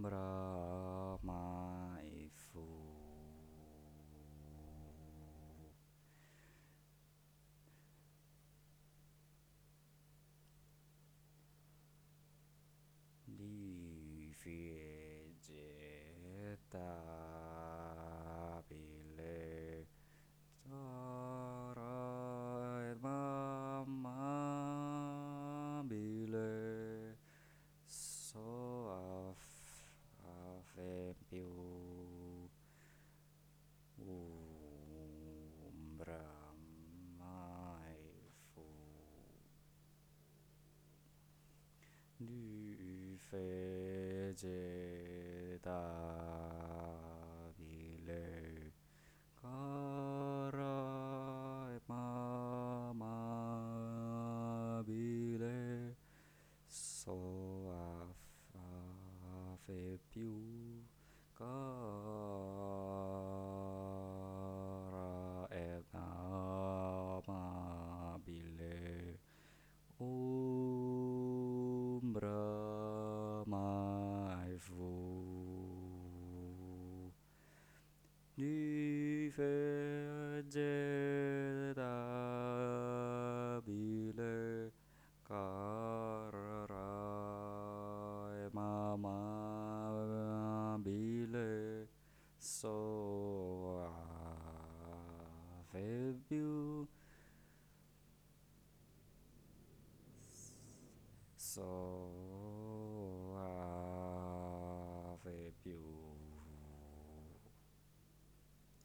brahmaifu. Di vegeta fece tabile cara mamabile so affe più cara Nüfedelabile kararai mama bile so febu so febu